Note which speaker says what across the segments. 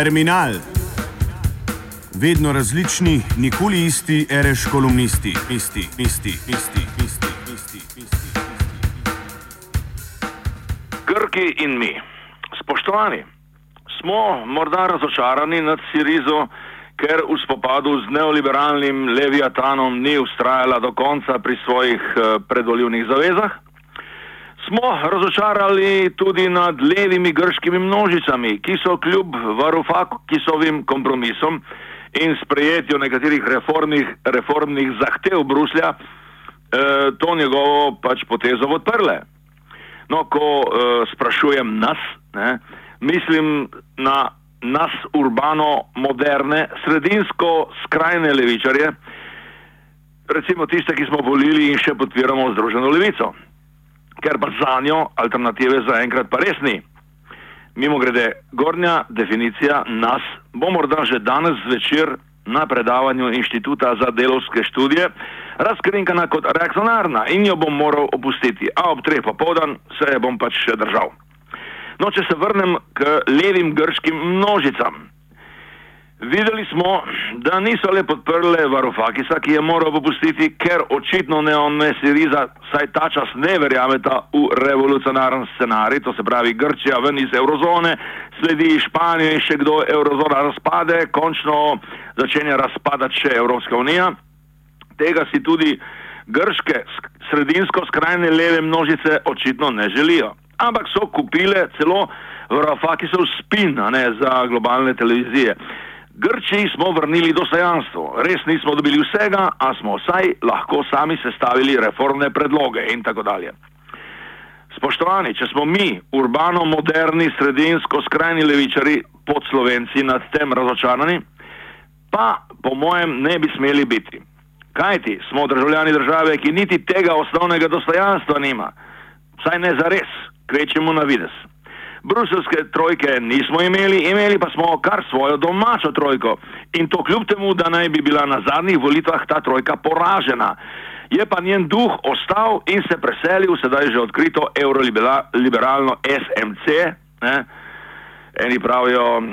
Speaker 1: Terminal. Vedno različni, nikoli isti, reš kolumnisti, isti, isti, isti, isti, isti, isti.
Speaker 2: Grki in mi. Spoštovani, smo morda razočarani nad Sirizo, ker v spopadu z neoliberalnim Leviatanom ni ustrajala do konca pri svojih eh, predvoljivnih zavezah. Smo razočarali tudi nad levimi grškimi množicami, ki so kljub Varufakisovim kompromisom in sprejetju nekaterih reformnih, reformnih zahtev Bruslja eh, to njegovo pač potezo odprle. No, ko eh, sprašujem nas, ne, mislim na nas urbano moderne, sredinsko skrajne levičarje, recimo tiste, ki smo volili in še podpiramo Združeno levico, ker pa za njo alternative zaenkrat pa res ni. Mimo grede, gornja definicija nas bo morda že danes zvečer na predavanju Inštituta za delovske študije razkrinkana kot reakcionarna in jo bom moral opustiti, a ob treh popovdan se je bom pač še držal. No, če se vrnem k levim grškim množicam. Videli smo, da niso le podprle Varufakisa, ki je moral popustiti, ker očitno ne on ne Siriza, saj ta čas ne verjameta v revolucionaren scenarij, to se pravi Grčija ven iz eurozone, sledi Španija in še kdo eurozona razpade, končno začenja razpadati še Evropska unija. Tega si tudi grške sredinsko skrajne leve množice očitno ne želijo ampak so kupile celo Varafakisov spin ne, za globalne televizije. Grčiji smo vrnili dostojanstvo, res nismo dobili vsega, a smo vsaj lahko sami sestavili reformne predloge in tako dalje. Spoštovani, če smo mi, urbano moderni, sredinsko skrajni levičari, pod slovenci nad tem razočarani, pa po mojem ne bi smeli biti. Kajti smo državljani države, ki niti tega osnovnega dostojanstva nima, saj ne za res kvečemo na vides. Bruselske trojke nismo imeli, imeli pa smo kar svojo domačo trojko in to kljub temu, da naj bi bila na zadnjih volitvah ta trojka poražena. Je pa njen duh ostal in se preselil, sedaj že odkrito, euroliberalno SMC. Ne? Eni pravijo, uh,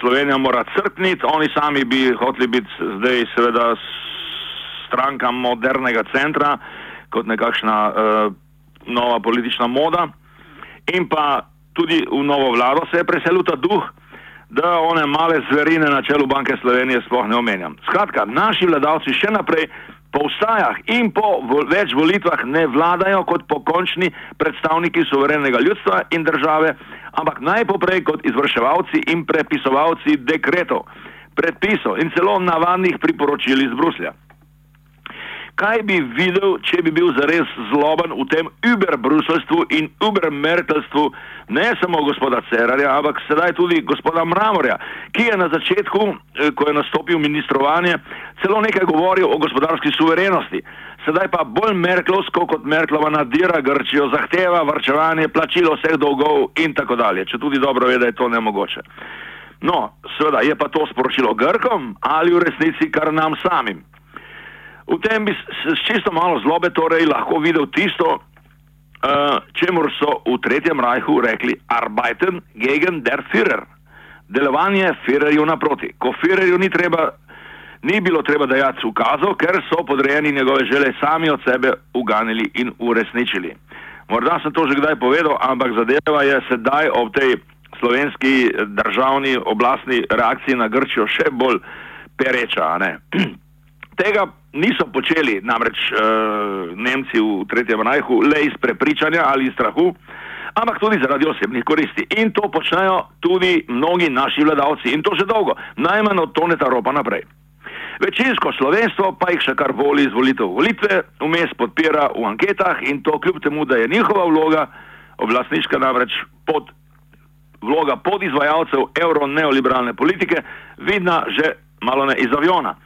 Speaker 2: Slovenija mora crkniti, oni sami bi hoteli biti zdaj seveda stranka modernega centra, kot nekakšna uh, nova politična moda in pa tudi v novo vlado se je preselil ta duh, da one male zverine na čelu Banke Slovenije sploh ne omenjam. Skratka, naši vladavci še naprej po vstajah in po več volitvah ne vladajo kot pokončni predstavniki suverenega ljudstva in države, ampak najpoprej kot izvrševalci in prepisovalci dekretov, predpisov in celo navadnih priporočil iz Bruslja kaj bi videl, če bi bil zares zloben v tem uberbruselstvu in ubermerkelstvu ne samo gospoda Cerarja, ampak sedaj tudi gospoda Mramorja, ki je na začetku, eh, ko je nastopil ministrovanje, celo nekaj govoril o gospodarski suverenosti. Sedaj pa bolj Merklovsko kot Merklova nadira Grčijo, zahteva vrčevanje, plačilo vseh dolgov in tako dalje, če tudi dobro ve, da je to nemogoče. No, seveda je pa to sporočilo Grkom ali v resnici kar nam samim. V tem bi s čisto malo zlobe torej lahko videl tisto, uh, čemur so v Tretjem rajhu rekli Arbeiten gegen der Führer. Delovanje Führerju naproti. Ko Führerju ni, treba, ni bilo treba dajati ukazov, ker so podrejeni njegove žele sami od sebe uganili in uresničili. Morda sem to že kdaj povedal, ampak zadeva je sedaj ob tej slovenski državni oblastni reakciji na Grčijo še bolj pereča. Tega niso počeli namreč uh, Nemci v Tretjem rajhu le iz prepričanja ali iz strahu, ampak tudi zaradi osebnih koristi. In to počnejo tudi mnogi naši vladavci in to že dolgo, najmanj od toneta ropa naprej. Večinsko slovenstvo pa jih še kar voli izvolitev volitve, vmes podpira v anketah in to kljub temu, da je njihova vloga, oblastniška namreč pod, vloga podizvajalcev euro-neoliberalne politike, vidna že malo ne iz aviona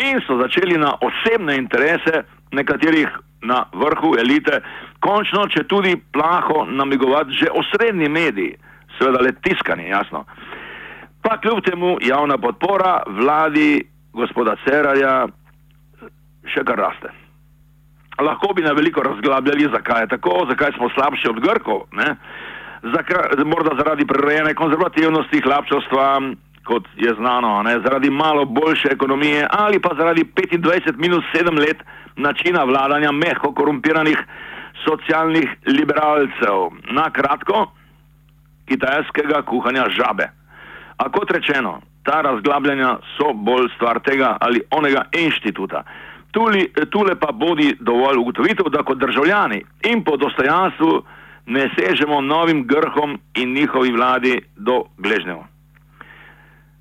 Speaker 2: in so začeli na osebne interese nekaterih na vrhu elite, končno, če tudi plaho namigovati že osrednji mediji, seveda le tiskani, jasno. Pa kljub temu javna podpora vladi gospoda Cerarja še kar raste. Lahko bi na veliko razglabljali, zakaj je tako, zakaj smo slabši od Grkov, ne? morda zaradi prirojene konzervativnosti, hlapčovstva, kot je znano, ne, zaradi malo boljše ekonomije ali pa zaradi 25 minus 7 let načina vladanja mehko korumpiranih socialnih liberalcev. Na kratko, kitajskega kuhanja žabe. A kot rečeno, ta razglabljanja so bolj stvar tega ali onega inštituta. Tuli, tule pa bodi dovolj ugotovitev, da kot državljani in po dostojanstvu ne sežemo novim grhom in njihovi vladi do gležnjev.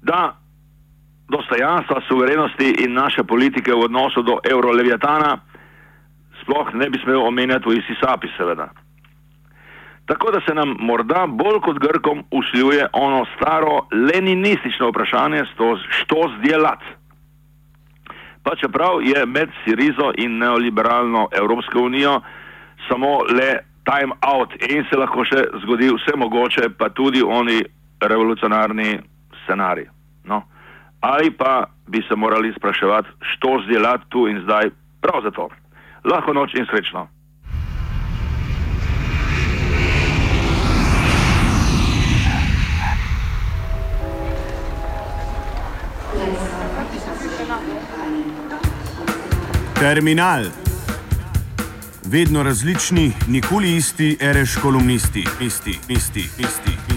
Speaker 2: Da dostojanstva, suverenosti in naše politike v odnosu do Eurolevijatana sploh ne bi smel omenjati v isti sapi, seveda. Tako da se nam morda bolj kot Grkom usiljuje ono staro leninistično vprašanje, što zdjelat. Pa čeprav je med Sirizo in neoliberalno Evropsko unijo samo le time out in se lahko še zgodi vse mogoče, pa tudi oni revolucionarni scenarij. No. Ali pa bi se morali spraševati, što zdjelat tu in zdaj prav za to. Lahko noč in srečno.
Speaker 1: Terminal. Vedno različni, nikoli isti, reš kolumnisti, isti, isti, isti. isti.